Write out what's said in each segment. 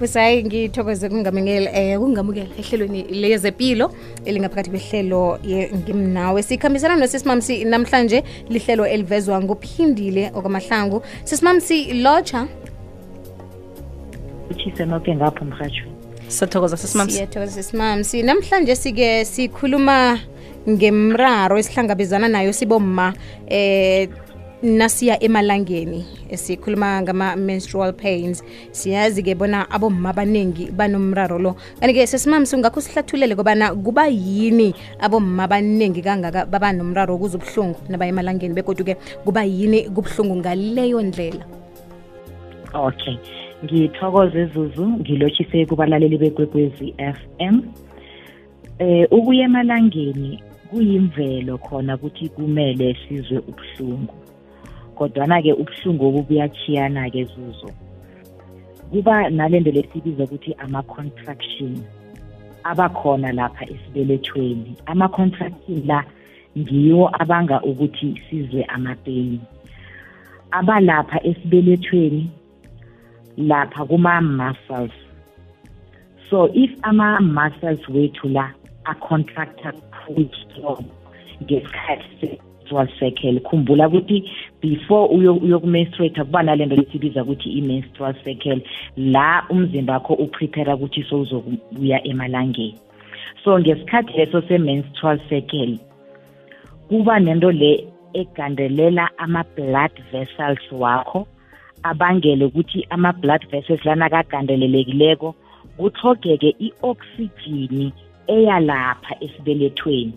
busayi ngithokoze kungamukela eh kungamukela ehlelweni lezempilo elingaphakathi kwehlelo ngimnawe sikhambisana nosisimamsi namhlanje lihlelo elivezwa nguphindile okwamahlangu. Sisimamsi locha uthise noke ngapho mrhatshweni siyathokoza sesimamsi siyathokoza sesimamsi namhlanje sike sikhuluma ngemraro esihlangabezana nayo sibomma eh nasiya emalangeni sikhuluma ngama-menstrual pains. Siyazi-ke bona abomma abaningi banomraro lo. Kanti-ke sesimamsi ungakho sihlathulele kobana kuba yini abomma abaningi kangaka baba nomraro wokuza ubuhlungu nabaya emalangeni begoduke kuba yini kubuhlungu ngaleyo ndlela? Okay. Ngithokoze zuzu. Ngilotshise kubalaleli bekwekwezi FM eh ukuya emalangeni kuyimvelo khona ukuthi kumele sizwe ubuhlungu. Kodwana-ke ubuhlungu obu buyachiyana-ke zuzo. Kuba nalento lesibiza ukuthi ama-contraction abakhona lapha esibelethweni. Ama-contraction la ngiwo abanga ukuthi sizwe amapeni abalapha esibelethweni lapha kuma-muscles. So if ama-muscles wethu la acontracta kakhulu strong ngesikhathi menstrual cycle khumbula ukuthi before uyokumenstruate kuba nalento lesibiza ukuthi i-menstrual cycle. La umzimba wakho uprepare ukuthi sowuzokuya emalangeni. So ngesikhathi leso se-menstrual cycle kuba nento le egandelela ama-blood vessels wakho abangele ukuthi ama-blood vessels lana kagandelelekileko kuthogeke i-oxygen eyalapha esibelethweni.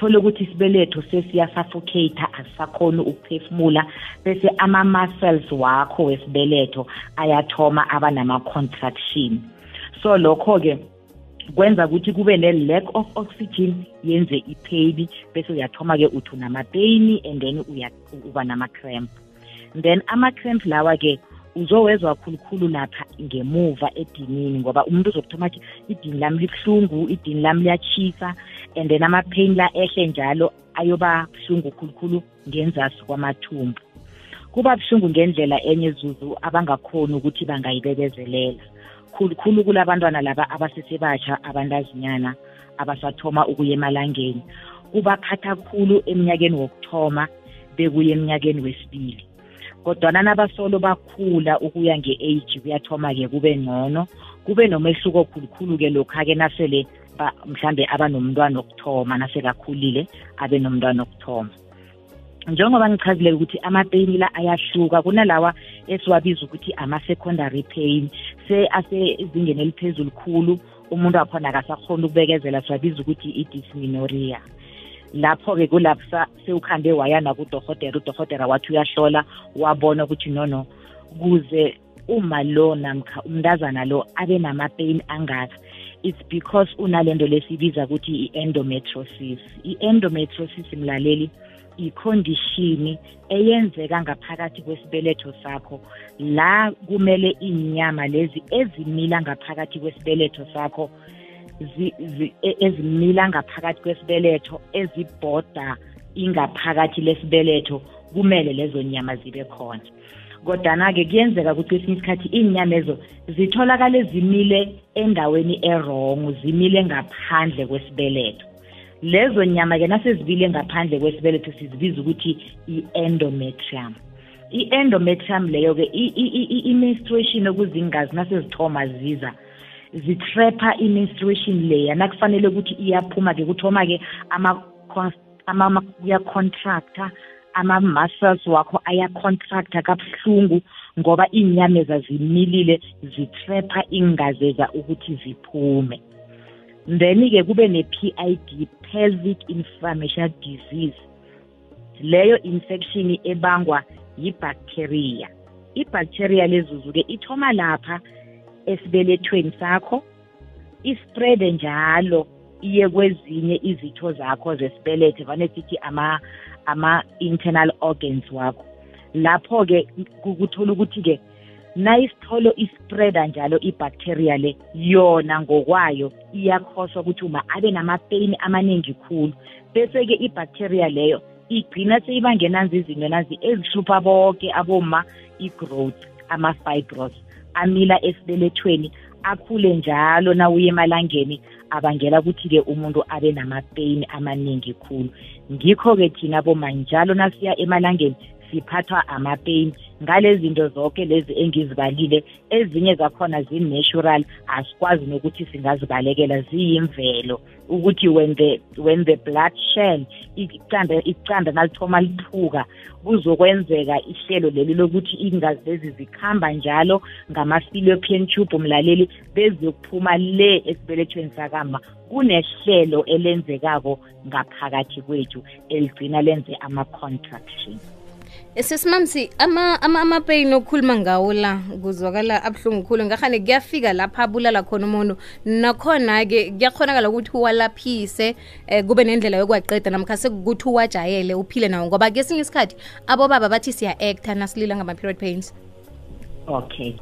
Thole ukuthi isibeletho sesiyasuffocate asisakhoni ukuphefumula bese ama-muscles wakho wesibeletho ayathoma abanama-contraction so lokho-ke kwenza ukuthi kube ne-lack of oxygen yenze ipain bese uyathoma-ke uthi unamapeyini and then uba nama-cramp. Then ama-cramp lawa-ke uzowezwa khulukhulu lapha ngemuva edinini ngoba umuntu uzokuthoma athi idini lami libuhlungu idini lami liyachisa and then ama-pain la ehle njalo ayoba buhlungu khulukhulu ngenzasi kwamathumbu. Kuba buhlungu ngendlela enye zuzu abangakhoni ukuthi bangayibekezelela. Khulukhulu kulabantwana laba abasesebatsha abantazinyana abasathoma ukuya emalangeni. Kubaphatha khulu eminyakeni wokuthoma bekuya eminyakeni wesibili. Kodwana nabasolo bakhula ukuya nge-age kuyathoma-ke kube ngcono. Kube nomehluko khulukhulu-ke lokha-ke nasele mhlambe abanomntwana okuthoma nasekakhulile abe nomntwana okuthoma njengoba ngichazile ukuthi ama-pain la ayahluka kunalawa esiwabiza ukuthi ama-secondary pain. Se asezingeni eliphezulu khulu umuntu wakhona akasakhona ukubekezela siwabiza ukuthi i-dysmenoria lapho-ke kulapho sewukhambe waya nakudorhotera udorhotera wathi uyahlola wabona ukuthi nono kuze uma lo namkha umntazana lo abe nama-pain angaka it's because unalento lesibiza ukuthi i-endometriosis i-endometriosis mlaleli icondition eyenzeka ngaphakathi kwesibeletho sakho. La kumele inyama lezi ezimila ngaphakathi kwesibeletho sakho E, ezimila ngaphakathi kwesibeletho ezibhoda ingaphakathi lesibeletho kumele lezo nyama zibe khona. Kodwana-ke kuyenzeka ukuthi kwesinye isikhathi iy'nyama ezo zitholakale zimile endaweni erong zimile ngaphandle kwesibeletho. Lezo nyama-ke nasezibile ngaphandle kwesibeletho sizibiza ukuthi i-endometrium. I-endometrium leyo-ke i-menstruation okuzingazi nasezithoma ziza zitrapha i-menstruation layer. Nakufanele ukuthi iyaphuma-ke kuthoma-ke kuyacontracta ama-muscles wakho ayacontracta kabuhlungu ngoba iy'nyameza zimilile zitrapha ingazeza ukuthi ziphume. Then-ke kube ne-PID pelvic inflammation disease. Leyo infection ebangwa yibacteria. Ibacteria lezuzu-ke ithoma lapha esibelethweni sakho ispread njalo iye kwezinye izitho zakho zesibelethe vane sithi ama ama-internal organs wakho. Lapho-ke kuthola ukuthi-ke nayisitholo ispreada njalo ibacteria le yona ngokwayo iyakhoswa ukuthi uma abe namapeyini amaningi khulu bese-ke ibacteria leyo igcina seyibangenanzi izinto nazi ezihlupha bonke aboma i-growth ama-fibros amila esibelethweni akhule njalo na uye emalangeni abangela ukuthi-ke umuntu abe namapeyini amaningi khulu. Ngikho-ke thina boma njalo nasiya emalangeni siphathwa amapeyini ngalezi zinto zonke lezi engizibalile ezinye zakhona zi-natural asikwazi nokuthi singazibalekela ziyimvelo. Ukuthi when the when the blood shell icanda icanda nalithoma liphuka kuzokwenzeka ihlelo leli lokuthi ingazi lezi zikhamba njalo ngama-fallopian tube umlaleli beziyokuphuma le esibelethweni sakama kunehlelo elenzekako ngaphakathi kwethu eligcina lenze ama-contraction. Sesimamsi ama-pain ama, ama okhuluma ngawo la kuzwakala abuhlungu khulu. Ngahane kuyafika lapha abulala khona umuntu. Nakhona-ke kuyakhonakala ukuthi uwalaphise eh, kube nendlela yokwaqeda namkha sekukuthi uwajayele uphile nawo. Ngoba kesinye isikhathi abobaba bathi siya-acta nasilila ngama-period pains. Okay.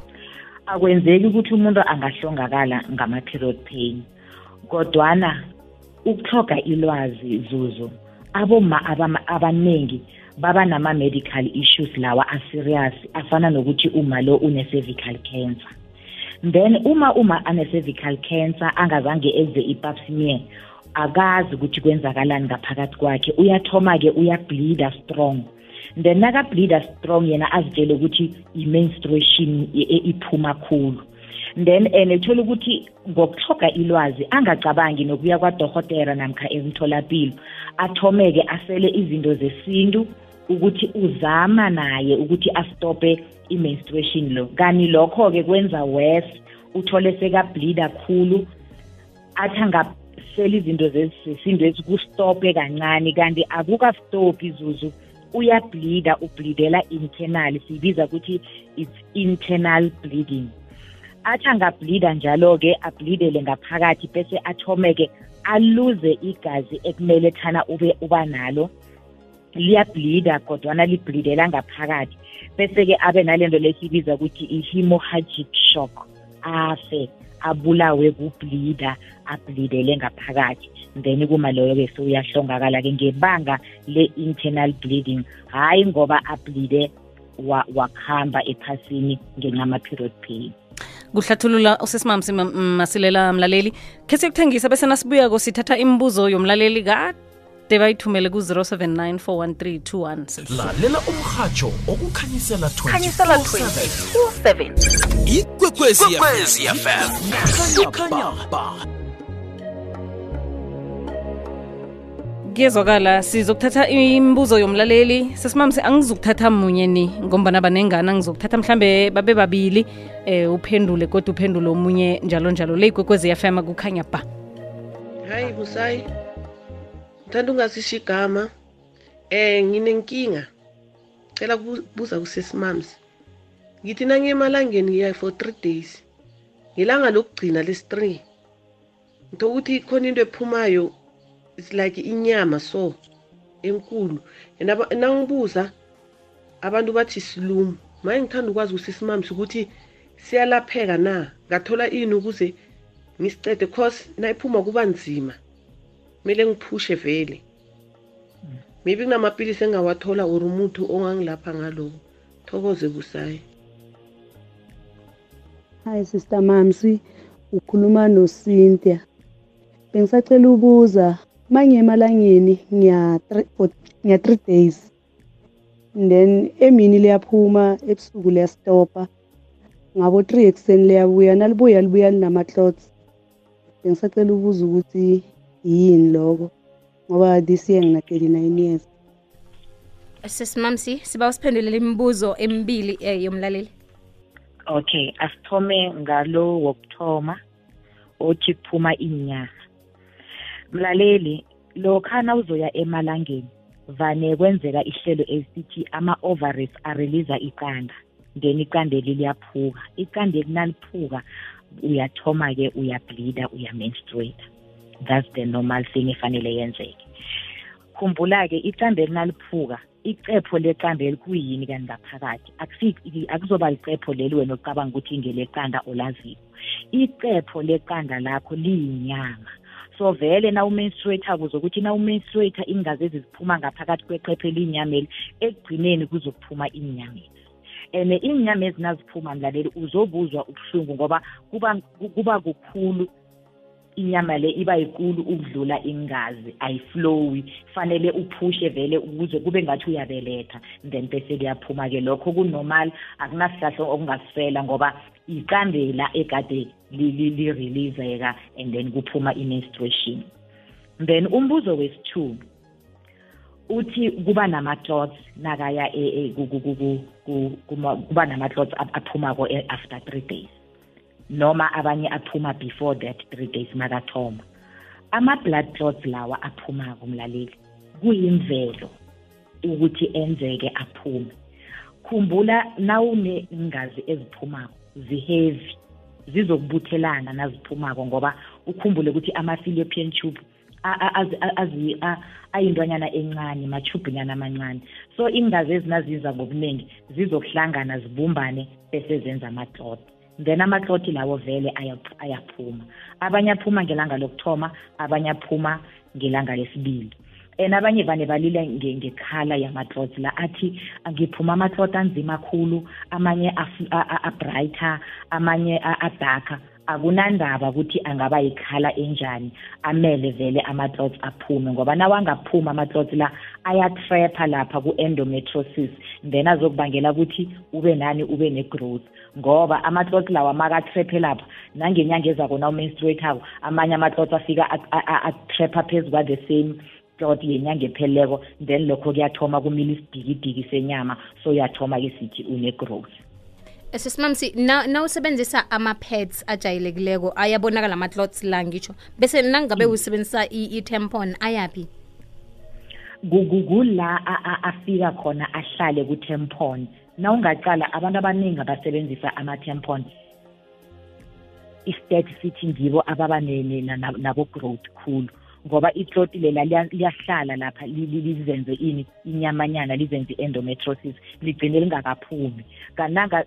Akwenzeki ukuthi umuntu angahlongakala ngama-period pain. Kodwana ukuthoga ilwazi zuzu aboma abaningi baba nama-medical issues lawa aserious afana nokuthi uma lo une-cervical cancer. Then uma uma ane-cervical cancer angazange enze i-pap smear akazi ukuthi kwenzakalani ngaphakathi kwakhe. Uyathoma-ke uyableeda strong. Then naka-bleeda strong yena azitshele ukuthi i-menstruation iphuma khulu. Then and ethola ukuthi ngokuhloga ilwazi angacabangi nokuya kwadohotera namkha emtholapilo. Athomeke asele izinto zesintu ukuthi uzama naye ukuthi astope i-menstruation lo kani lokho-ke kwenza worse uthole sekableeda kakhulu athi angasela izinto zesinto ezikustope kancane kanti akukastopi izuzu uyableeda ubleedela internal siyibiza ukuthi it's internal bleeding. Athi angableeda njalo-ke ableedele ngaphakathi bese athomeke aluze igazi ekumele thana ube uba nalo. Liyableeda kodwana libleedela ngaphakathi. Bese-ke abe nalento lesibiza ukuthi i-hemohagic shock afe abulawe kubleeda ableedele ngaphakathi. Then kuma loyo-ke sewuyahlongakala-ke ngebanga le-internal bleeding. Hhayi ngoba ableede wakuhamba ephasini ngenxa ama-period pain. Kuhlathulula usesimamsi masilela mlaleli. Khe yokuthengisa bese nasibuyako sithatha imibuzo yomlaleli kade de bayithumele ku-079 413 lalela umrhatsho okukhanyisela 24/7 ikwekwezi fm kuyezwakala sizokuthatha imibuzo yomlaleli. Sesimamse angizukuthatha munye ni ngombana banengana ngizokuthatha. Mhlambe babe babili eh uphendule kodwa uphendule omunye njalo njalo. Le ikwekwezi yafema kukhanya ba. Hayi busayi ngithanda ungazisho igama. Eh nginenkinga. Cela kubuza kusesimamsi ngithi nangiye emalangeni ngiya for three days. Ngilanga lokugcina lesi-three ngitho ukuthi khona into ephumayo it's like inyama so enkulu. Nangibuza abantu bathi silumu maye ngithanda ukwazi ukusisimamisa ukuthi siyalapheka na? Ngathola ini ukuze ngisicede cause nayiphuma kuba nzima. Kumele ngiphushe vele. Maybe kunamapilisi engawathola or umuthi ongangilapha ngaloko thokoze busayi Hi Sister Mamsi, ukhuluma noCynthia. Bengisacela ubuza mangiye emalangeni ngiya ngiya 3 days. Then emini liyaphuma ebusuku liyastopa. Ngabo 3 ekseni liyabuya nalibuya libuya linama clots. Bengisacela ubuza ukuthi yini lokho ngoba this year ngina 39 years. sesimamsi siba usiphendulele imibuzo emibili eh, yomlaleli okay asithome ngalo wokuthoma othi kuphuma inyanga mlaleli lokhana uzoya emalangeni vane kwenzeka ihlelo esithi ama-ovaries areleasa iqanda then iqandeli liyaphuka iqandeli naliphuka uyathoma-ke uyableeda uyamenstruate. That's the normal thing efanele yenzeke. Khumbula-ke iqandeli naliphuka icepho leqanda kuyini kanti ngaphakathi? Akuzoba licepho leli wena ocabanga ukuthi ngeleqanda olaziko. Icepho leqanda lakho liyinyama. So vele na umenstruate-ako uzokuthi na umenstruate ingazi eziziphuma ngaphakathi kweqepho eliyinyameli ekugcineni kuzokuphuma inyameli and inyama ezinaziphuma mlaleli uzobuzwa ubuhlungu ngoba kuba kuba kukhulu inyama le iba yikulu ukudlula ingazi ayiflowi. Fanele uphushe vele ukuze kube ngathi uyabeletha then bese liyaphuma-ke lokho kunormal akunasihlahla okungasifela ngoba iqandela ekade li-releaseka and then kuphuma i-menstruation. Then umbuzo wesi-two uthi kuba nama-clots nakaya e, kuba nama-clots aphumako e, after three days noma abanye aphuma before that three days makathoma. Ama-blood clots lawa aphumako mlaleli kuyimvelo ukuthi enzeke aphume. Khumbula nawunengazi eziphumako ziheavy. Zizokubuthelana naziphumako ngoba ukhumbule ukuthi ama-fallopian tube ayintwanyana encane machubinyana amancane. So ingazi ezinaziza ngobuningi zizokuhlangana zibumbane bese zenza amatlot then amatloti lawo vele ayaphuma. Abanye aphuma ngelanga lokuthoma abanye aphuma ngelanga lesibili. And abanye vane balila ngekhala yamatlot la athi ngiphuma amatlot anzima kakhulu amanye abrighter amanye adarker akunandaba ukuthi angaba yikhala enjani amele vele ama-clots aphume ngoba nawangaphuma ama-clots la ayatrapha lapha ku-endometrosis then azokubangela ukuthi ube nani ube ne-growth. Ngoba ama-clots lawa makatraphe lapha nangenyanga ezakona umenstruatako amanye ama-clots afika atrapha phezu kwa-the same clot yenyanga epheleleko then lokho kuyathoma kumile isidikidiki senyama so uyathoma-ke sithi une-growth. Sesimamsi na nawusebenzisa ama-pads ajayelekileko ayabonakala ama-clots la ngitsho bese nangabe usebenzisa i-tampon ayaphi? Kula afika khona ahlale ku-tampon. Nawungaqala abantu abaningi abasebenzisa ama-tampon. Istat sithi ngibo ababa nabo-growth khulu. Ngoba iclot lela liyahlala lapha lizenze ini inyamanyana lizenze i-endometrosis ligcine lingakaphumi.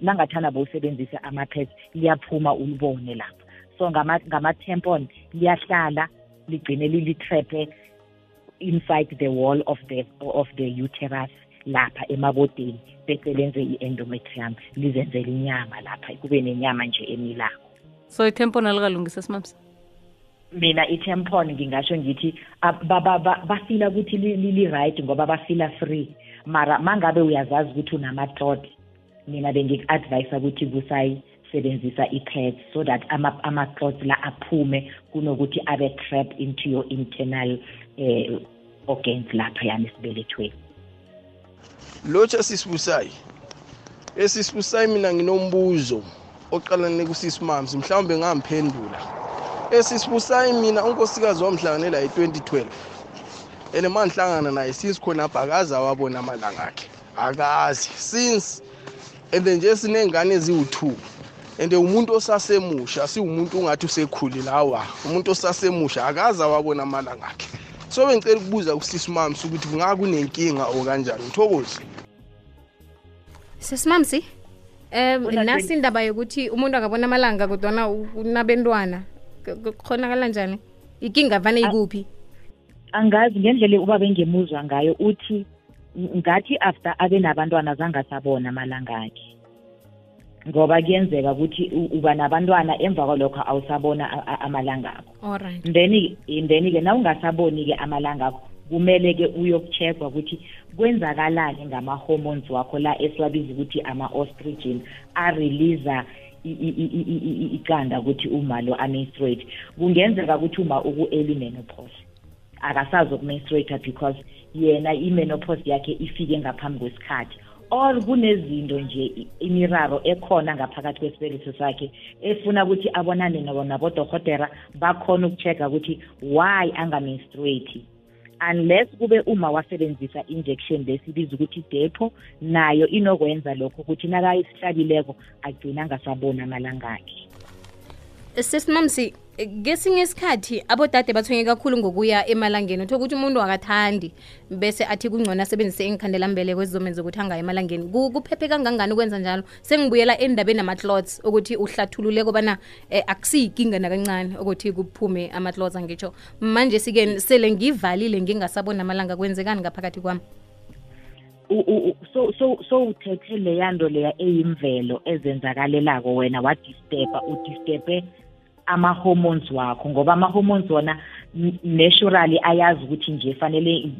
Nangathana bowusebenzisa ama-pads liyaphuma ulibone lapha. So ngama-tampon liyahlala ligcine lilitraphe inside the wall of the of the uterus lapha emabodeni bese lenze i-endometrium lizenzele inyama lapha kube nenyama nje emilako. So itampon alikalungisa simamsi mina i-tampon ngingasho ngithi bafila ukuthi li-right ngoba bafila free. Mara mangabe uyazazi ukuthi unama-clot mina bengiku-advyisa ukuthi kusayisebenzisa i-pads so that ama-clots la aphume kunokuthi abe trap into your internal eh, organs lapha yani esibelethweni. Lotsha sisibusayi. Esisibusayi mina nginombuzo oqalane kusisimamsi mhlawumbe ngamphendula esisibusayi mina unkosikazi wamhlanganela yi-2012 and ma ngihlangana naye since khonapha akaze awabona amalanga akhe. Akazi since and then nje siney'ngane eziwu-two. And umuntu osasemusha siwumuntu ungathi usekhulile awa umuntu osasemusha akaze awabona amalanga akhe. So bengicela ukubuza kusisimamsi ukuthi kungaka kunenkinga or kanjani? Ngithokoze sesimamsi um nasi indaba yokuthi umuntu akabona amalanga kodwana unabentwana. Kukhonakala njani ikinga vane ikuphi? Angazi ngendlela ubaba engemuzwa ngayo uthi ngathi after abe nabantwana zangasabona amalanga akhe. Ngoba kuyenzeka ukuthi uba nabantwana emva kwalokho awusabona amalanga akho. Then then-ke na ungasaboni-ke amalanga akho kumele-ke uyokucheckwa ukuthi kwenzakalani ngama-hormones wakho la esiwabiza ukuthi ama-ostrogen areleasa iqanda ukuthi uma lo amenstruate kungenzeka ukuthi uma uku-early menopause akasazi ukumenstruata because yena i-menopause yakhe ifike ngaphambi kwesikhathi. Or kunezinto nje imiraro ekhona ngaphakathi kwesibeletho sakhe efuna ukuthi abonane nabodokotera bakhona ukucheck-a ukuthi why angamenstruate unless kube uma wasebenzisa injection lesibiza ukuthi depo nayo inokwenza lokho ukuthi nakayisihlabileko agcina angasaboni amalanga akhe sesimamsi kesinye isikhathi abodade bathonye kakhulu ngokuya emalangeni. Uthola ukuthi umuntu akathandi bese athi kungcono asebenzise inkhandelambeleko ezizomenza ukuthi angayi emalangeni. Kuphephe kangangani ukwenza njalo? Sengibuyela endabeni ama-clots ukuthi uhlathulule kobana eh, akusiyinkinga nakancane ukuthi kuphume ama-clots angitsho manje sike sele ngivalile ngingasaboni amalanga kwenzekani ngaphakathi kwami? U- u- u- so so so uthethe leyanto leya eyimvelo ezenzakalelako wena wadisturba udisturbe ama-hormones wakho ngoba ama-hormones wona n- naturally ayazi ukuthi nje fanele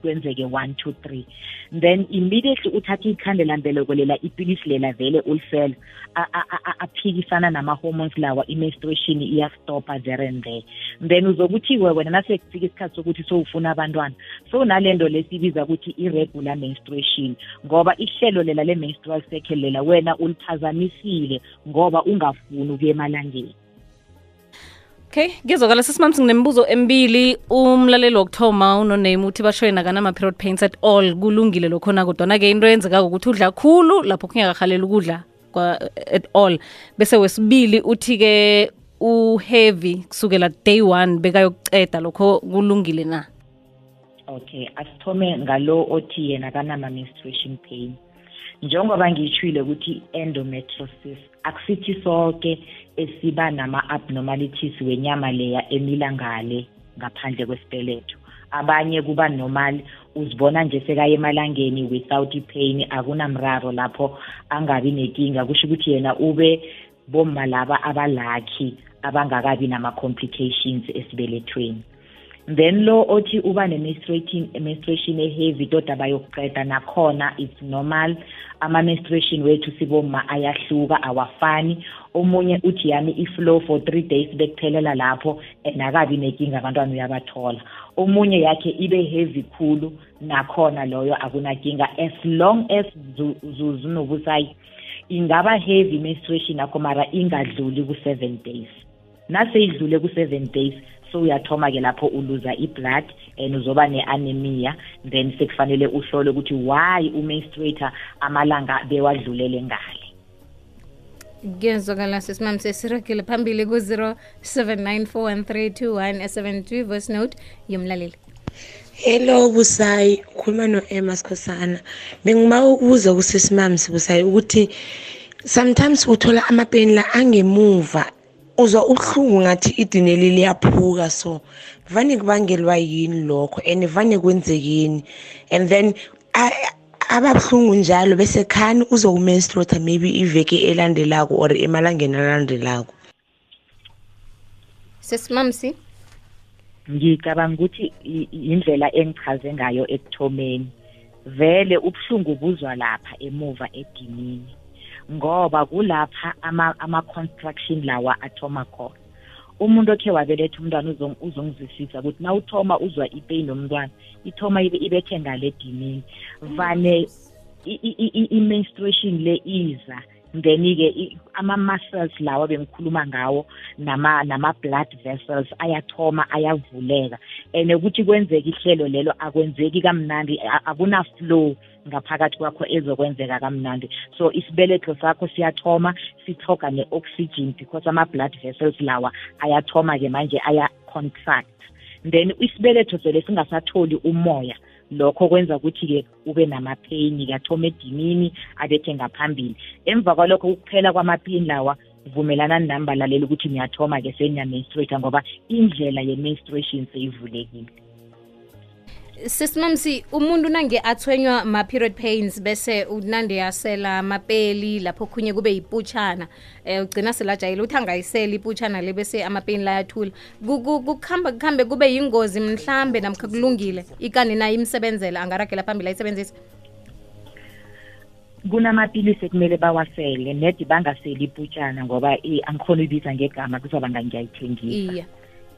kwenzeke one two three. Then immediately uthatha ikhandelambeleko lela ipilisi lela vele ulisela a- a- a- a- aphikisana nama-hormones lawa i-menstruation iyastopa there and there then uzokuthiwe wena nasekufika isikhathi sokuthi sowufuna abantwana so nale nto lesibiza ukuthi i-regular menstruation ngoba ihlelo lela le-menstrual cycle lela wena uliphazamisile ngoba ungafuni ukuya emalangeni. Okay ngizokala sesimamsi nginemibuzo emibili umlaleli wokuthoma unoname uthi basho yena kanama-period pains at all. Kulungile lokhona kodwana-ke into eyenzekako ukuthi udla khulu lapho kungakahaleli ukudla kwa- at all. Bese wesibili uthi-ke uheavy kusukela day one bekayokuceda lokho kulungile na? Okay asithome ngalo othi yena kanama-menstruation pain. Njengoba ngiyitshwile ukuthi endometriosis akusithi sonke esiba nama-abnormalities wenyama leya emila ngale ngaphandle kwesibeletho. Abanye kuba normal. Uzibona nje sekaya emalangeni without i-pain akunamraro lapho angabi nenkinga. Kusho ukuthi yena ube bomma laba abalakhi abangakabi nama-complications esibelethweni. Then lo othi uba ne-menstruating menstruation e-heavy toda bayokuqeda nakhona it's normal. Ama-menstruation wethu siboma ayahluka awafani. Omunye uthi yami i-flow for three days bekuphelela lapho and akabi nenkinga abantwana uyabathola. Omunye yakhe ibe heavy khulu nakhona loyo akunakinga. As long as zuzunobusayi ingaba heavy menstruation yakho mara ingadluli ku-seven days. Naseyidlule ku-seven days so uyathoma-ke lapho uluza i-blood and uzoba ne-anemia then sekufanele uhlole ukuthi why umenstruator amalanga bewadlulele ngale. Ngezwakala sesimami sesiragile phambili ku-0794132172 voice note yomlaleli. Hello Busayi, ukhuluma no-Emma Sikhosana. Bengiba ukubuza kusesimami sibusayi ukuthi sometimes uthola amapeni la angemuva uzwa ubuhlungu ngathi idineli liyaphuka. So vane kubangelwa yini lokho? And vane kwenzekeni and then a- ababuhlungu njalo bese khani uzokumenstruate maybe iveke elandelako or emalangeni alandelako? Sesimamsi? Ngicabanga ukuthi i- indlela engichaze ngayo ekuthomeni. Vele ubuhlungu buzwa lapha emuva edinini. Ngoba kulapha ama- ama-construction lawa athoma khona. Umuntu okhe wabeletha umntwana uzong- uzongizwisisa ukuthi na uthoma uzwa ipain yomntwana ithoma ibe- ibethe ngale edinini vane i- i- i- i- i-menstruation le iza then-ke i- ama-muscles lawa bengikhuluma ngawo nama nama-blood vessels ayathoma ayavuleka. And ukuthi kwenzeka ihlelo lelo akwenzeki kamnandi a- akuna-flow ngaphakathi kwakho ezokwenzeka kamnandi. So isibeletho sakho siyathoma sithoga ne-oxygen because ama-blood vessels lawa ayathoma-ke manje aya-contract. Then isibeletho sele singasatholi umoya. Lokho kwenza ukuthi-ke ube namapheyini kathoma edinini abethe ngaphambili. Emva kwalokho ukuphela kwamaphini lawa vumelana nami lalela ukuthi niyathoma-ke seniya-menstruate ngoba indlela ye-menstruation seyivulekile. Sesimamsi umuntu nange athwenywa ma-period pains bese unande yasela amapeli lapho khunye kube yiputshana. Um ugcina selajayela ukuthi angayisela iputshana le bese amapeni layathula Ku- ku- kukuhamba kuhambe kube yingozi mhlambe namkha kulungile? Ikani nayo imsebenzela angaragela phambili ayisebenzise? Kunamapilisi ekumele bawasele nedi bangaseli iputshana ngoba i- angikhona uyibiza ngegama kuzoba ngangiyayithengisa. Iya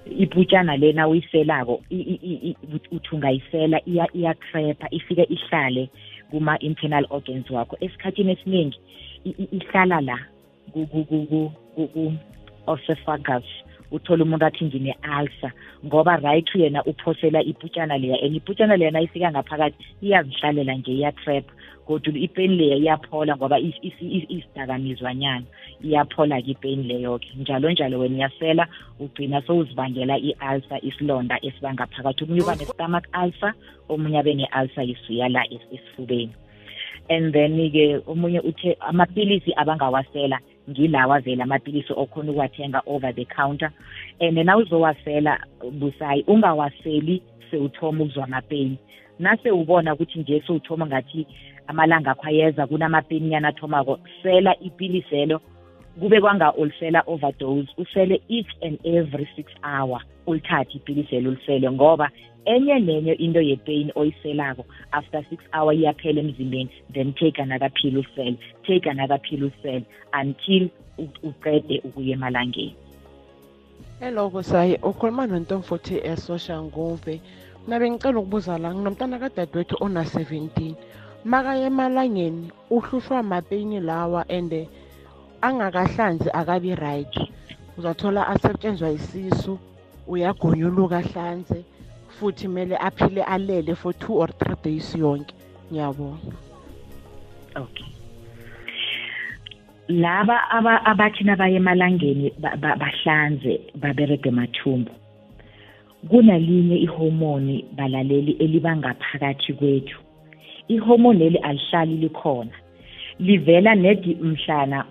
iputshana lena uyiselako i- i- i- i- uthi ungayisela iya iyatrapha ifike ihlale kuma-internal organs wakho. Esikhathini esiningi i- i- ihlala la ku-osophagus uthola umuntu athi ngine-ulcer ngoba right yena uphosela iputshana leya and iputshana leya nayifika ngaphakathi iyazihlalela nje iyatrapha kodwa ipeni leya iyaphola ngoba is- is- is- isidakamizwanyana iyaphola-ke ipeni leyo-ke. Njalo njalo wena uyasela ugcina sowuzibangela i-ulcer isilonda esiba ngaphakathi omunye uba ne-stomach ulcer omunye abe ne-ulcer yisuya la es- esifubeni. And then-ke omunye uthe amapilisi abangawasela ngilawa vele amapilisi okhona ukuwathenga over the counter. And nawuzowasela busayi ungawaseli sewuthoma ukuzwa amapeyini nase ubona ukuthi nje sowuthoma ngathi amalanga akho ayeza kunamapeninyana athomako sela ipiliselo kube kwanga ulisela overdose usele each and every six hour ulithathe ipiliselo ulisele ngoba enye nenye into yepain oyiselako after six hour iyaphela emzimbeni then take another pill usele take another pill usele until uqede ukuya emalangeni. Hello busayi ukhuluma nontomfuthi esosha nguve mina bengicela ukubuza la nginomntana kadadewethu ona-17 makaya emalangeni uhlushwa amapeyini lawa and angakahlanzi akabi right. Uzathola asetshenzwa isisu uyagonyuluka ahlanze futhi kumele aphile alele for two or three days yonke. Ngiyabona okay. Laba abathi nabaye emalangeni bahlanze baberege mathumbu. Kunalinye ihormone balaleli elibangaphakathi kwethu. Ihormone leli alihlali likhona. Livela nedi mhlana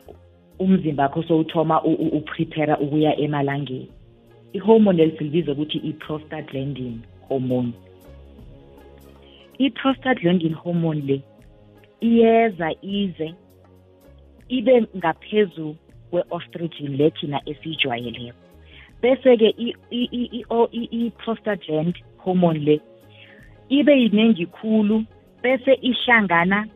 umzimba wakho sowuthoma uprepare ukuya emalangeni. Ihormone lisilibiza ukuthi i-prostaglandin hormone. I-prostaglandin hormone le iyeza ize ibe ngaphezu kwe-ostrigin le thina esiyijwayeleko. Bese-ke i-prostagland hormone le ibe yinengi khulu bese ihlangana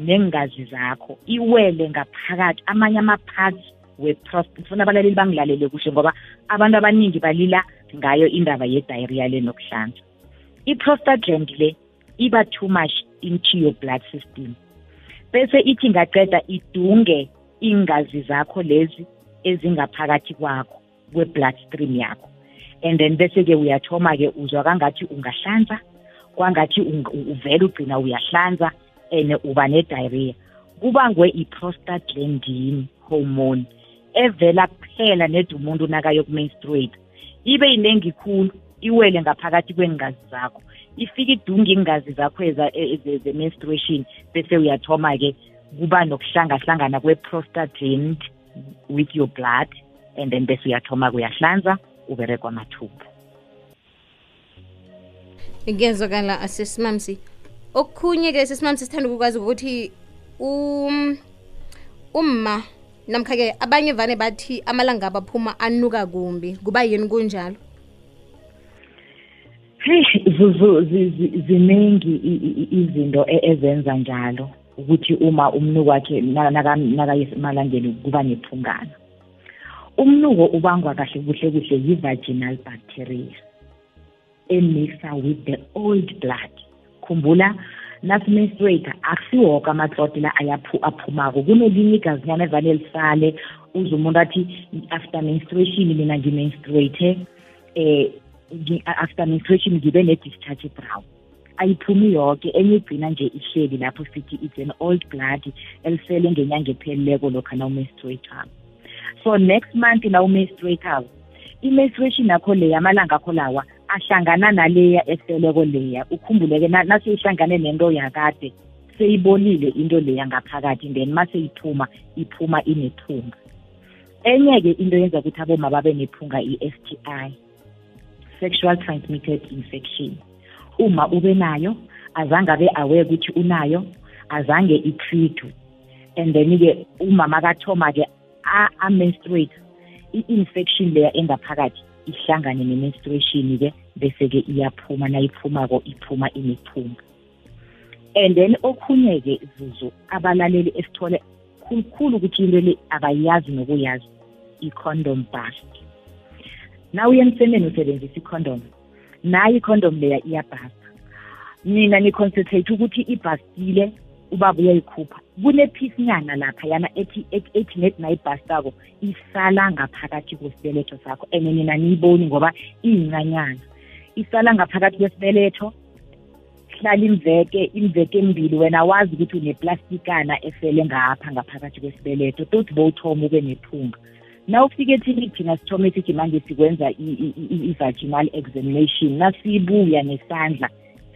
nengazi zakho iwele ngaphakathi. Amanye ama-parts we-prostate ngifuna abalaleli bangilalele kuhle ngoba abantu abaningi balila ngayo indaba ye-diarrhea le nokuhlanza. I-prostagland le iba too much into your blood system. Bese ithi ngaqeda idunge ingazi zakho lezi ezingaphakathi kwakho kwe-blood stream yakho. And then bese-ke uyathoma-ke uzwa kangathi ungahlanza kwangathi uvele ugcina uyahlanza and uba ne-diarrhea kubangwe i-prostaglandin hormone evela kuphela nedi umuntu nakayokumenstruate. Ibe yinengi khulu iwele ngaphakathi kwengazi zakho ifika idunga iingazi zakho ze-menstruation bese uyathoma-ke kuba nokuhlangahlangana kwe-prostagland with your blood and then bese uyathoma kuyahlanza uberekwa amathumbu. Ngiyazwakala asesimamsi okukhunye-ke sesimamsi sithanda ukukwazi ukuthi um umma namkha-ke abanye vane bathi amalanga abaphuma anuka kumbi. Kuba yini kunjalo? Heyi ziningi izinto e-, ezenza njalo ukuthi uma umnuko wakhe nakaye emalangeni kuba nephungana. Umnuko ubangwa kahle kuhle kuhle yi-vaginal bacteria emixa with the old blood. Khumbula nasimenstruate akusiwoke amatloti la aphumako. Kunelinye igazinyana evane lisale uze umuntu athi after menstruation mina ngimenstruate eh after menstruation ngibe ne-discharge brown. Ayiphumi yonke enye igcina nje ihleli lapho sithi it's an old blood elisele ngenyanga epheleleko lokho na umenstruatako so next month na umenstruatako i-menstruation yakho leya amalanga akho lawa ahlangana naleya eseleko leya. Ukhumbuleke naseyihlangane nento yakade seyibonile into leya ngaphakathi then mase iphuma iphuma inephunga enye-ke into yenza ukuthi aboma babe nephunga i-s t i sexual transmitted infection. Uma ube nayo azange abe aware ukuthi unayo azange i-treatwe and then-ke umama kathoma-ke a-menstruate i-infection leya engaphakathi. Ihlangane ne-menstruation-ke bese-ke iyaphuma nayiphumako iphuma imiphunga and then okhunye-ke zuzu abalaleli esithole khulukhulu ukuthi into le abayazi nokuyazi i-condom bust. Na uye emsemeni usebenzisa i-condom nayo i-condom leya iyabhasta nina ni-concentrate ukuthi ibhastile ubaba uyayikhupha kunephisinyana lapha yana ethi ethi net nayibhastako isala ngaphakathi kwesibeletho sakho. And nina niyiboni ngoba iyincanyana. Isala ngaphakathi kwesibeletho hlala imveke imveke embili. Wena wazi ukuthi uneplastikana esele ngapha ngaphakathi kwesibeletho. Toti bowuthoma ube nephunga. Na ufike ethini? Thina sithome sithi manje sikwenza i-vaginal examination. Nasibuya nesandla.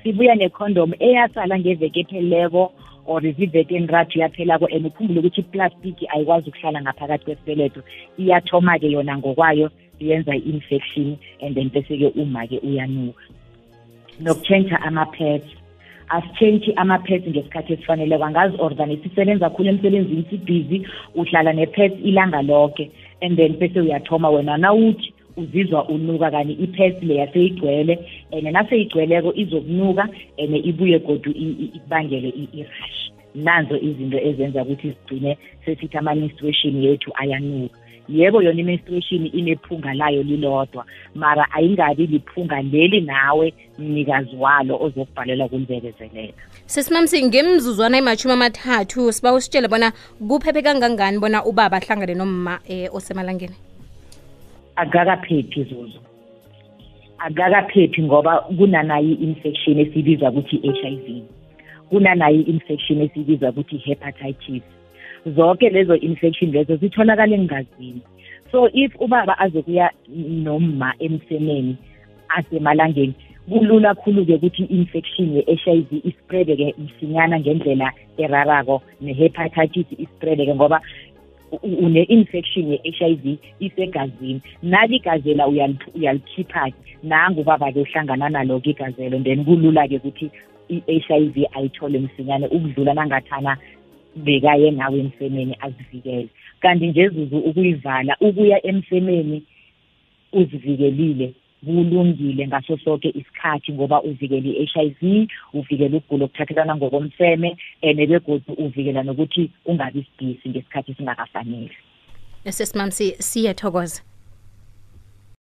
Sibuya necondom eyasala ngeveke epheleleko. Or ziveke enrathu yaphelako and ukhumbule ukuthi iplastic ayikwazi ukuhlala ngaphakathi kwesibeletho. Iyathoma-ke yona ngokwayo yenza i-infection and then bese-ke uma-ke uyanuka. Nokutshentsha ama-pads. Asitshentshi ama-pads ngesikhathi esifaneleko angazi ordane sisebenza kakhulu emsebenzini sibhizi uhlala ne-pads ilanga lonke and then bese uyathoma wena nawuthi uzizwa unuka kani i-pads leya seyigcwele and naseyigcweleko izokunuka and ibuye godu ikubangele i-rush nanzo izinto ezenza ukuthi sigcine sesithi ama-menstruation yethu ayanuka. Yebo yona i-menstruation inephunga layo lilodwa mara ayingabi liphunga leli nawe mnikazi walo ozokubhalela kulibekezelela sesimamsi ngemzuzwana imashumi amathathu siba usitshele bona kuphephe kangangani bona ubaba ahlangane nomma eh, osemalangeni? Akakaphephi zuzu. Akakaphephi ngoba kunanayi i-infection esibiza ukuthi i-HIV kunanayi i-infection esibiza ukuthi i-hepatitis zonke lezo infection lezo zitholakala engazini. So if ubaba azokuya noma emsemeni asemalangeni kulula khulu-ke ukuthi i-infection ye-HIV ispread-ke msinyana ngendlela erarako ne-hepatitis ispread-ke ngoba une-infection ye-HIV isegazini. Nali igazela uyalikhipha-ke. Nangubaba-ke uhlangana nalo-ke igazelo then kulula-ke ukuthi i-HIV ayithole msinyane. Ukudlula nangathana bekaye nawe emsemeni azivikele. Kanti nje zuzu ukuyivala ukuya emsemeni uzivikelile. Kulungile ngaso sonke isikhathi ngoba uvikela i-HIV uvikela ukugula okuthathelana ngokomseme and begodu uvikela nokuthi ungabi sidisi ngesikhathi singakafanele sesimamsi siyethokoza